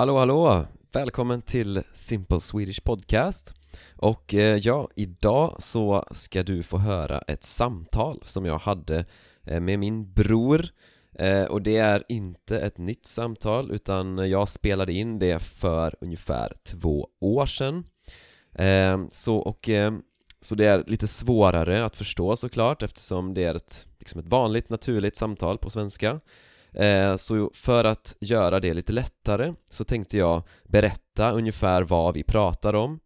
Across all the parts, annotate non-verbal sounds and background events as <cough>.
Hallå hallå! Välkommen till Simple Swedish Podcast. Och eh, ja, idag så ska du få höra ett samtal som jag hade eh, med min bror. Eh, Och det är inte ett nytt samtal utan jag spelade in det för ungefär två år sedan. Eh, så, och, eh, så det är lite svårare att förstå såklart eftersom det är ett, liksom ett vanligt naturligt samtal på svenska. Eh, så för att göra det lite lättare så tänkte jag berätta ungefär vad vi pratar om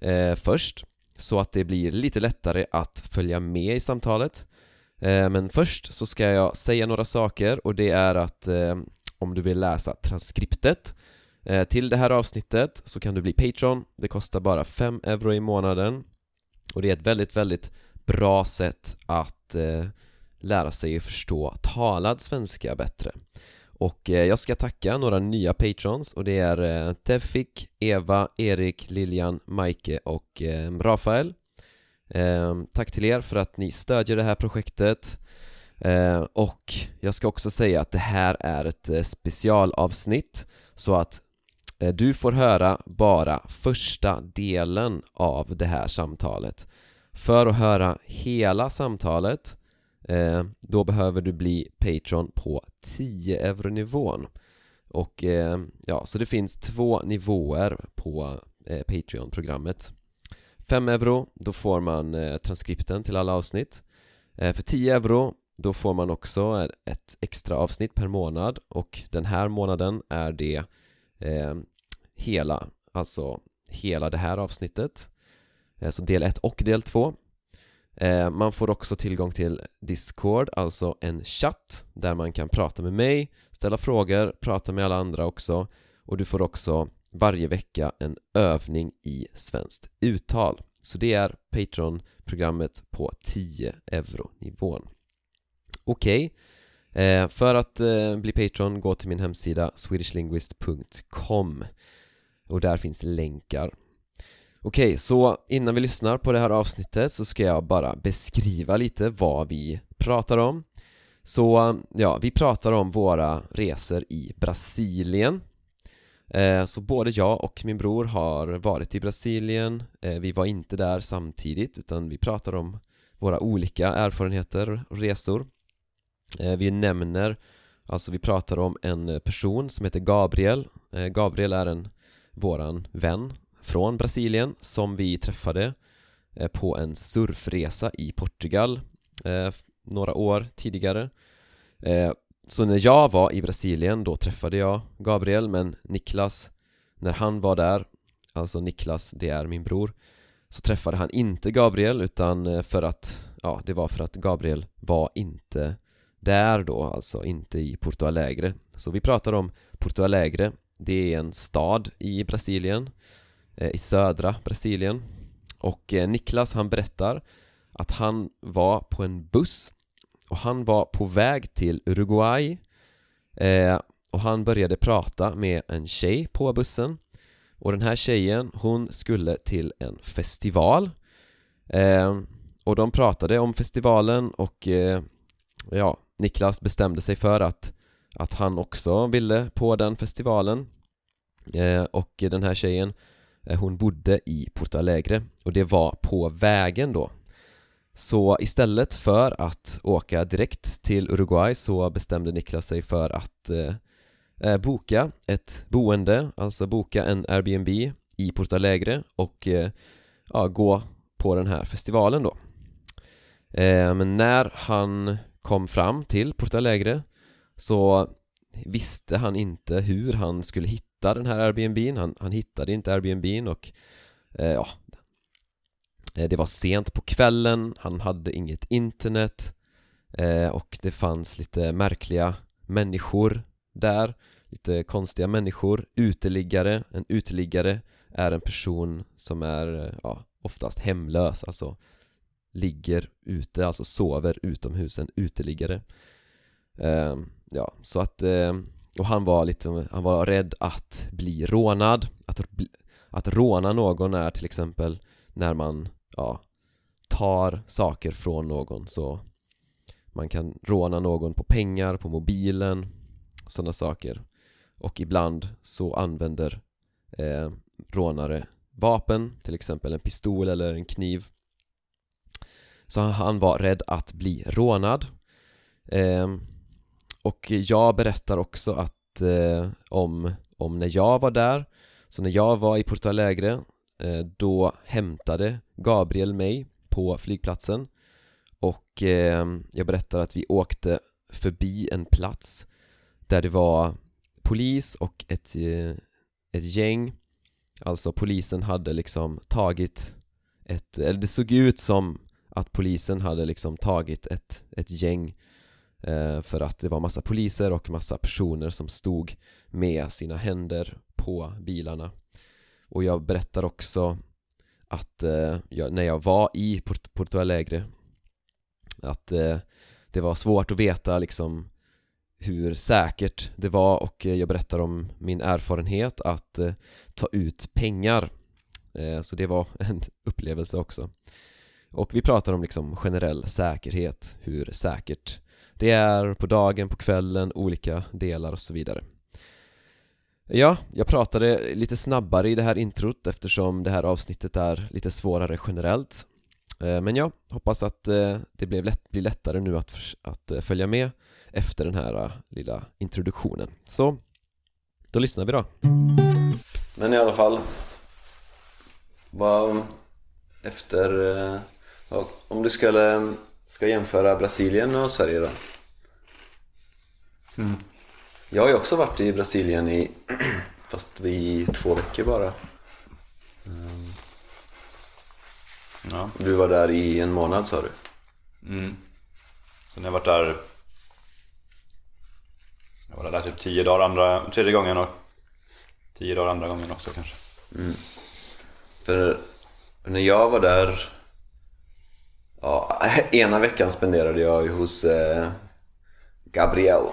eh, först så att det blir lite lättare att följa med i samtalet. Eh, men först så ska jag säga några saker och det är att om du vill läsa transkriptet till det här avsnittet så kan du bli Patreon. Det kostar bara 5 euro i månaden och det är ett väldigt, väldigt bra sätt att lära sig förstå talad svenska bättre. Och eh, jag ska tacka några nya patrons och det är eh, Tefik, Eva, Erik, Lilian, Maike och eh, Rafael. Ehm, tack till er för att ni stödjer det här projektet. Ehm, och jag ska också säga att det här är ett specialavsnitt så att du får höra bara första delen av det här samtalet. För att höra hela samtalet eh, Då behöver du bli Patreon på 10 euro nivån. Och eh, ja, så det finns två nivåer på eh, Patreon-programmet. 5 euro, då får man eh, transkripten till alla avsnitt. Eh, För 10 euro, då får man också ett extra avsnitt per månad. Och den här månaden är det eh, hela, alltså hela det här avsnittet. Eh, så del 1 och del 2 Eh, man får också tillgång till Discord, alltså en chatt där man kan prata med mig, ställa frågor, prata med alla andra också. Och du får också varje vecka en övning i svenskt uttal. Så det är Patreon-programmet på 10 euro-nivån. Okej, okay. för att eh, bli Patreon, gå till min hemsida swedishlinguist.com och där finns länkar. Okej, så innan vi lyssnar på det här avsnittet så ska jag bara beskriva lite vad vi pratar om. Så, ja, vi pratar om våra resor i Brasilien. Eh, Så både jag och min bror har varit i Brasilien. Eh, Vi var inte där samtidigt utan vi pratar om våra olika erfarenheter och resor. Eh, Vi nämner, alltså vi pratar om en person som heter Gabriel. Eh, Gabriel är en, våran vän från Brasilien som vi träffade eh, på en surfresa i Portugal eh, några år tidigare. Eh, så när jag var i Brasilien då träffade jag Gabriel men Niklas När han var där Alltså Niklas, det är min bror Så träffade han inte Gabriel utan för att Ja, det var för att Gabriel var inte där då, alltså inte i Porto Alegre. Så vi pratar om Porto Alegre. Det är en stad i Brasilien. Eh, Eh, i södra Brasilien. Och eh, Niklas han berättar att han var på en buss och han var på väg till Uruguay eh, och han började prata med en tjej på bussen. Och den här tjejen hon skulle till en festival. Och de pratade om festivalen och ja, Niklas bestämde sig för att att han också ville på den festivalen. Och den här tjejen Eh, hon bodde i Porto Alegre och det var på vägen då. Så istället för att åka direkt till Uruguay så bestämde Niklas sig för att eh, eh, boka ett boende, alltså boka en Airbnb i Porto Alegre och eh, ja, gå på den här festivalen då. Eh, Men när han kom fram till Porto Alegre så visste han inte hur han skulle hitta hitta den här Airbnbn. han, han hittade inte Airbnb och eh, ja. Eh, det var sent på kvällen, han hade inget internet eh, och det fanns lite märkliga människor där. Lite konstiga människor, uteliggare, en uteliggare är en person som är ja, oftast hemlös, alltså ligger ute, alltså sover utomhus, en uteliggare. Eh, Ja, så att eh, och han var lite, han var rädd att bli rånad Att, att råna någon är till exempel när man, ja, tar saker från någon. Så Man kan råna någon på pengar, på mobilen Sådana saker. Och ibland så använder eh, rånare vapen, till exempel en pistol eller en kniv. Så han var rädd att bli rånad. Eh, och jag berättar också att eh, om, om när jag var där Så när jag var i Porto Alegre eh, Då hämtade Gabriel mig på flygplatsen. Och eh, jag berättar att vi åkte förbi en plats Där det var polis och ett, eh, ett gäng. Alltså polisen hade liksom tagit ett, eller det såg ut som att polisen hade liksom tagit ett, ett gäng eh, Eh, för att det var massa poliser och massa personer som stod med sina händer på bilarna. Och jag berättar också att eh, jag, när jag var i Port Porto Alegre Att eh, det var svårt att veta liksom hur säkert det var och eh, jag berättar om min erfarenhet att eh, ta ut pengar. Eh, Så det var en <laughs> upplevelse också. Och vi pratar om liksom generell säkerhet, hur säkert det är på dagen, på kvällen, olika delar och så vidare Ja, jag pratade lite snabbare i det här introt eftersom det här avsnittet är lite svårare generellt eh, Men jag hoppas att eh, det blev lätt, blir lättare nu att, att eh, följa med efter den här lilla introduktionen. Så, då lyssnar vi då. Men i alla fall, vad efter, om du skulle, ska jämföra Brasilien och Sverige då? Mm. Jag har ju också varit i Brasilien i, <clears throat> fast i två veckor bara. Mm. Ja. Du var där i en månad sa du? Mm. Sen har jag varit där jag var där typ tio dagar andra, tredje gången och tio dagar andra gången också kanske. Mm. För när jag var där, ja, ena veckan spenderade jag hos eh, Gabriel.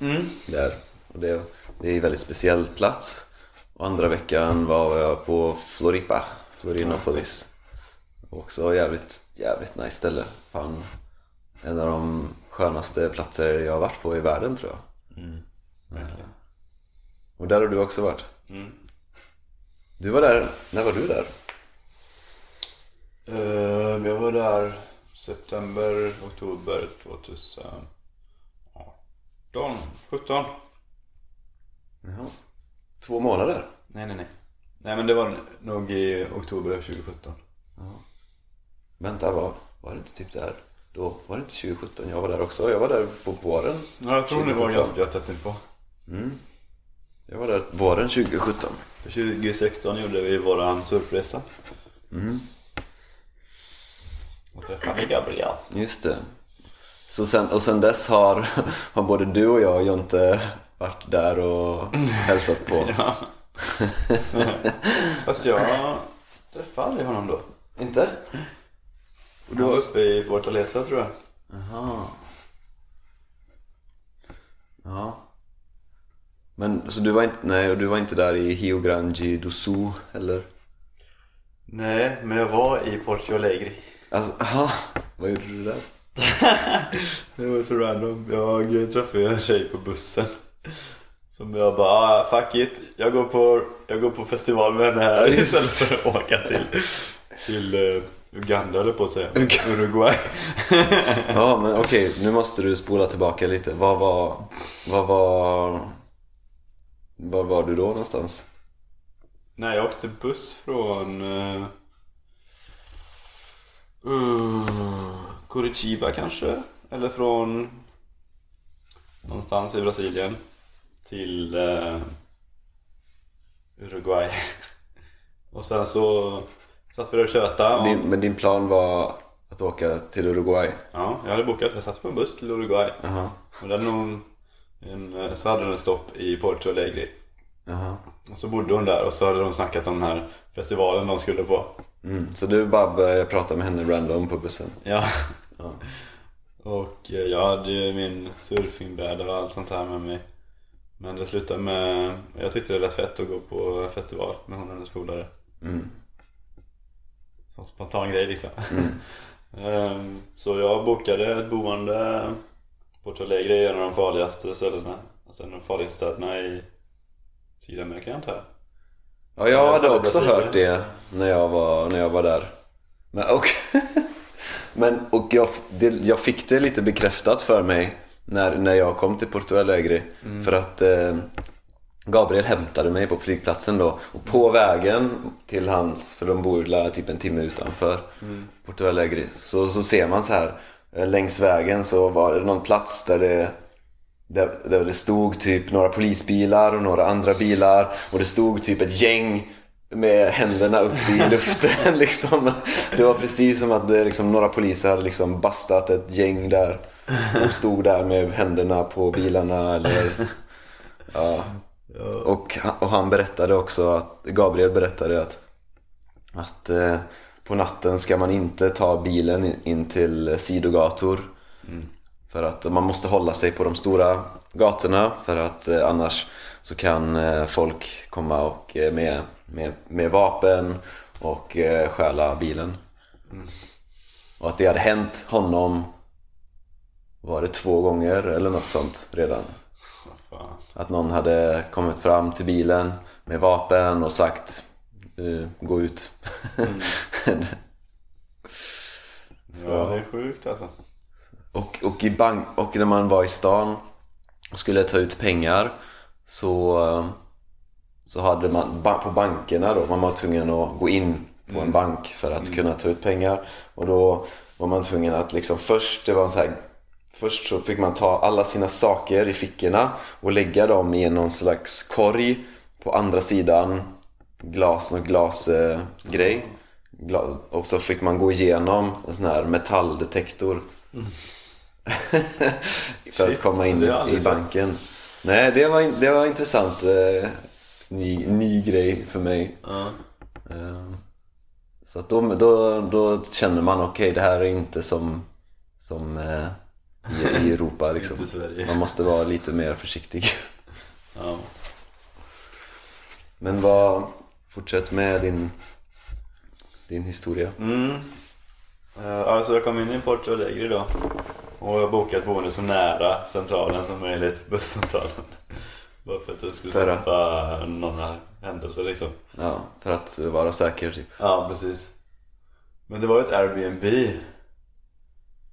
Mm. Där. Och det, det är en väldigt speciell plats. Och andra veckan var jag på Floripa, Florinopolis. Också jävligt, jävligt nice ställe. Fan, en av de skönaste platser jag har varit på i världen tror jag. Mm, verkligen. Och där har du också varit? Mm. Du var där, när var du där? Uh, jag var där september, oktober 2018, 17 Jaha. Två månader? Nej, nej, nej. Nej men det var nog i oktober 2017. Jaha. Vänta, var, var det inte typ där? Då var det inte 2017 jag var där också. Jag var där på våren. Ja, jag tror 2017. det var ganska tätt inpå. Mm. Jag var där våren 2017. 2016 gjorde vi våran surfresa. Mm. Och träffade Gabriel. Just det. Så sen, och sen dess har, <laughs> har både du och jag och Jonte varit där och <laughs> hälsat på. ja. <laughs> Fast jag träffade aldrig honom då. Inte? Och du var uppe i Fortaleza tror jag. Jaha. Ja. Men så du var inte, nej, och du var inte där i Rio Grande do Sul eller? Nej, men jag var i Porto Alegre. Alltså, aha, vad gjorde du där? <laughs> det var så random. Jag träffade en tjej på bussen. Som jag bara, ah, fuck it. Jag går på, jag går på festival med henne här istället för att åka till, till eh, Uganda eller på att säga. Uruguay. <laughs> ja men okej, okay, nu måste du spola tillbaka lite. Vad var... Vad var... Var var du då någonstans? Nej, jag åkte buss från... Uh, uh, Curitiba kanske? Eller från... Någonstans i Brasilien. Till uh, Uruguay. <laughs> Och sen så Satt vi där och tjötade. Din, men din plan var att åka till Uruguay? Ja, jag hade bokat. Jag satt på en buss till Uruguay. Uh-huh. Och hade nog en, eh, så hade den stopp i Porto Alegre. Uh-huh. Och så bodde hon där och så hade de snackat om den här festivalen de skulle på. Mm, så du bara började prata med henne random på bussen? Ja. ja. Och eh, jag hade ju min surfingbräda och allt sånt här med mig. Men det slutade med... Jag tyckte det lät fett att gå på festival med hon och hennes polare. Mm. Som spontan grej liksom. Mm. <laughs> Ehm, så jag bokade ett boende på Alegre, en av de farligaste ställena. Alltså en av de farligaste städerna i, Sydamerika antar jag. Ja, jag Ja, hade också hört det när jag var, när jag var där. Men, och, <laughs> men, och jag, det, jag fick det lite bekräftat för mig när, när jag kom till Porto Alegre. För att eh, Gabriel hämtade mig på flygplatsen då. Och på vägen till hans, för de bor där typ en timme utanför Porto Alegre. Så, så ser man så här eh, längs vägen så var det någon plats där det där, där det stod typ några polisbilar och några andra bilar och det stod typ ett gäng med händerna upp i <laughs> luften liksom. Det var precis som att det, liksom, några poliser hade liksom bastat ett gäng där som stod där med händerna på bilarna eller ja. Och, han- och han berättade också att Gabriel berättade att att eh, på natten ska man inte ta bilen in- till sidogator för att man måste hålla sig på de stora gatorna för att eh, annars så kan eh, folk komma och, eh, med, med, med vapen och stjäla bilen. Och att det hade hänt honom var det två gånger eller något sånt redan. Att någon hade kommit fram till bilen med vapen och sagt gå ut. <laughs> Ja, det är sjukt alltså. Och, och, i bank, och när man var i stan och skulle ta ut pengar så, eh, så hade man på bankerna då, man var tvungen att gå in på en bank för att kunna ta ut pengar. Och då var man tvungen att liksom först, det var så här, först så fick man ta alla sina saker i fickorna och lägga dem i någon slags korg på andra sidan glas och glasgrej. Eh, och så fick man gå igenom en sån här metalldetektor. <laughs> för att komma in i banken. Nej, det var, det var intressant. Eh, ny, ny grej för mig. Eh, så att då, då, då känner man okej, det här är inte som, som eh, i, i Europa <laughs> liksom. Man måste vara lite mer försiktig. <laughs> Ja. Men vad, fortsätt med din, din historia. Mm. Eh, Alltså jag kom in i Porto Alegre då. Och jag bokade ett boende så nära centralen som möjligt, busscentralen. <laughs> Bara för att jag skulle För att- slippa några händelser liksom. Ja, för att vara säker typ. Ja, precis. Men det var ett Airbnb.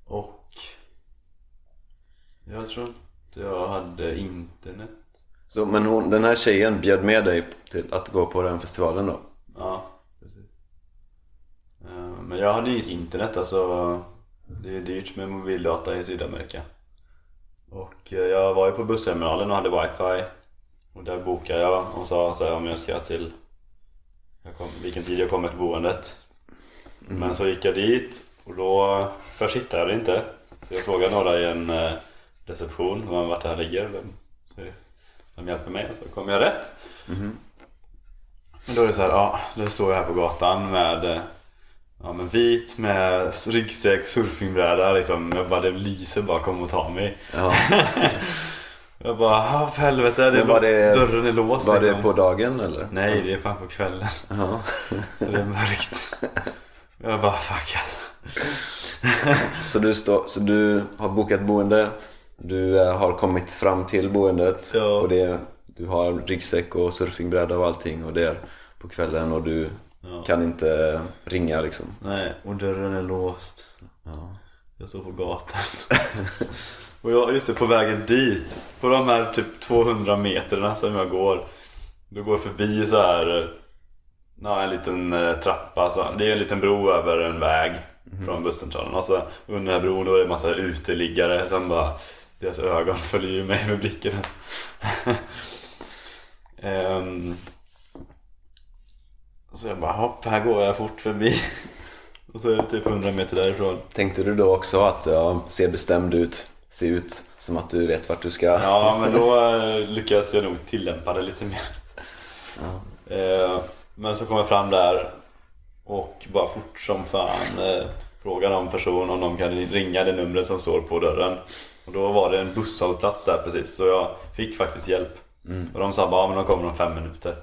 Och jag tror inte jag hade internet. Så, men hon, den här tjejen bjöd med dig till att gå på den festivalen då? Ja, precis. Eh, Men jag hade inget internet alltså. Det är dyrt med mobildata i Sydamerika. Och eh, jag var ju på bussterminalen och hade wifi. Och där bokade jag och sa så här, om jag ska till jag kom, vilken tid jag kommer till boendet. Men så gick jag dit och då först hittade jag det inte. Så jag frågade några i en eh, reception om vart det här ligger. Vem, så de hjälper mig och så kom jag rätt. Men då är det så här, ja, nu står jag här på gatan med eh, Ja men vit med ryggsäck, surfingbräda liksom. Jag bara, det lyser bara, kom och ta mig. Ja. <laughs> Jag bara, ja för helvete, det var det- dörren är låst Var liksom. det på dagen eller? Nej, det är fan på kvällen. Ja. <laughs> Så det är mörkt. Jag bara, fuck alltså. Så du, stå, så du har bokat boende, du eh, har kommit fram till boendet Ja. och det, du har ryggsäck och surfingbräda och allting och det är på kvällen och du Ja. kan inte ringa liksom. Nej, och dörren är låst. Ja. Jag står på gatan. <laughs> och jag, just det, på vägen dit. På de här typ 200 meterna som jag går. Då går jag förbi så här. Ja, en liten eh, trappa. Så, det är en liten bro över en väg från busscentralen. Och så under den här bron då är det en massa uteliggare som bara... Deras ögon följer ju mig med blicken. <laughs> Ehm, så jag bara, hopp, här går jag fort förbi. <laughs> Och så är det typ 100 meter därifrån. Tänkte du då också att ja, se bestämd ut, se ut som att du vet vart du ska? Ja, men då eh, lyckas jag nog tillämpa det lite mer. Eh, Men så kom jag fram där och bara fort som fan eh, frågade någon person om de kan ringa det numret som står på dörren. Och då var det en busshållplats där precis, så jag fick faktiskt hjälp. Och de sa bara, ja, men de kommer om fem minuter.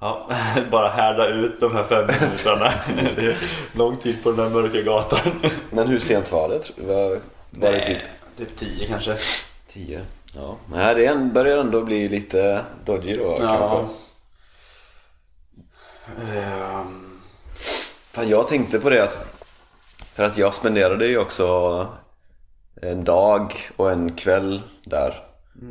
Ja, <laughs> bara härda ut de här fem minuterna. det är lång tid på den där mörka gatan. Men hur sent var det? Var, var det typ typ tio kanske. 10? Ja, nej det börjar ändå bli lite dodgy då kanske. Ehm, Fan, jag tänkte på det att För att jag spenderade ju också en dag och en kväll där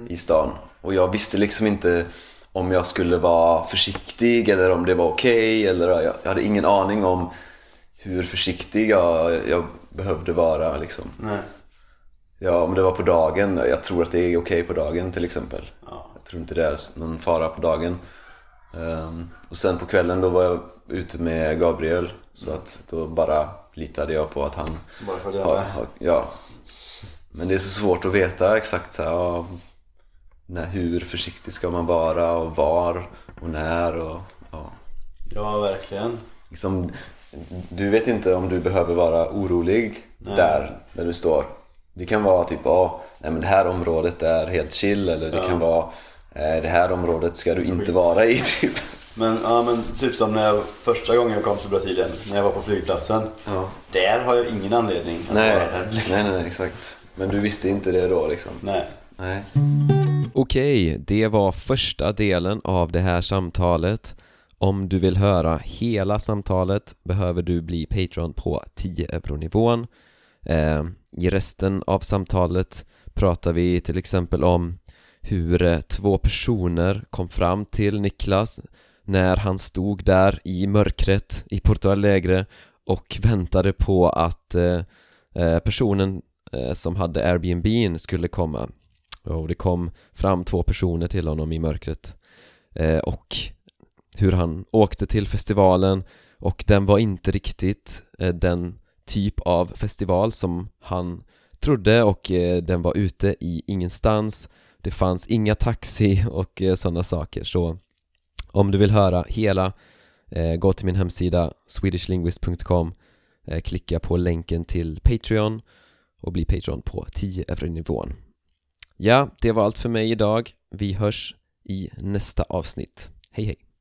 i stan och jag visste liksom inte om jag skulle vara försiktig eller om det var okej eller jag, jag hade ingen aning om hur försiktig jag, jag behövde vara liksom. nej. Ja, om det var på dagen, jag tror att det är okej på dagen till exempel. Ja. Jag tror inte det är någon fara på dagen. Ehm, och sen på kvällen då var jag ute med Gabriel så att då bara litade jag på att han Bara för har, är har, ja. Men det är så svårt att veta exakt så här, ja, när, hur försiktig ska man vara och var och när och ja. Ja, verkligen. Liksom, du vet inte om du behöver vara orolig Nej. där, där du står. Det kan vara typ, nej men det här området är helt chill eller det Ja. kan vara eh, det här området ska du inte vara i <laughs> typ. Men, ja, men typ som när jag, första gången jag kom till Brasilien, när jag var på flygplatsen. Ja. Där har jag ingen anledning att Nej, vara där. liksom. nej, nej, nej, exakt. Men du visste inte det då liksom? nej. Nej. Okej, det var första delen av det här samtalet. Om du vill höra hela samtalet behöver du bli Patreon på 10 euro-nivån. Eh, I resten av samtalet pratar vi till exempel om hur eh, två personer kom fram till Niklas när han stod där i mörkret i Porto Alegre och väntade på att eh, eh, personen eh, som hade Airbnb skulle komma. Och det kom fram två personer till honom i mörkret eh, och hur han åkte till festivalen och den var inte riktigt eh, den typ av festival som han trodde och eh, den var ute i ingenstans. Det fanns inga taxi <laughs> och eh, sådana saker. Så om du vill höra hela eh, gå till min hemsida swedishlinguist.com eh, klicka på länken till Patreon och bli Patreon på 10 euro nivån. Ja, det var allt för mig idag. Vi hörs i nästa avsnitt. Hej hej!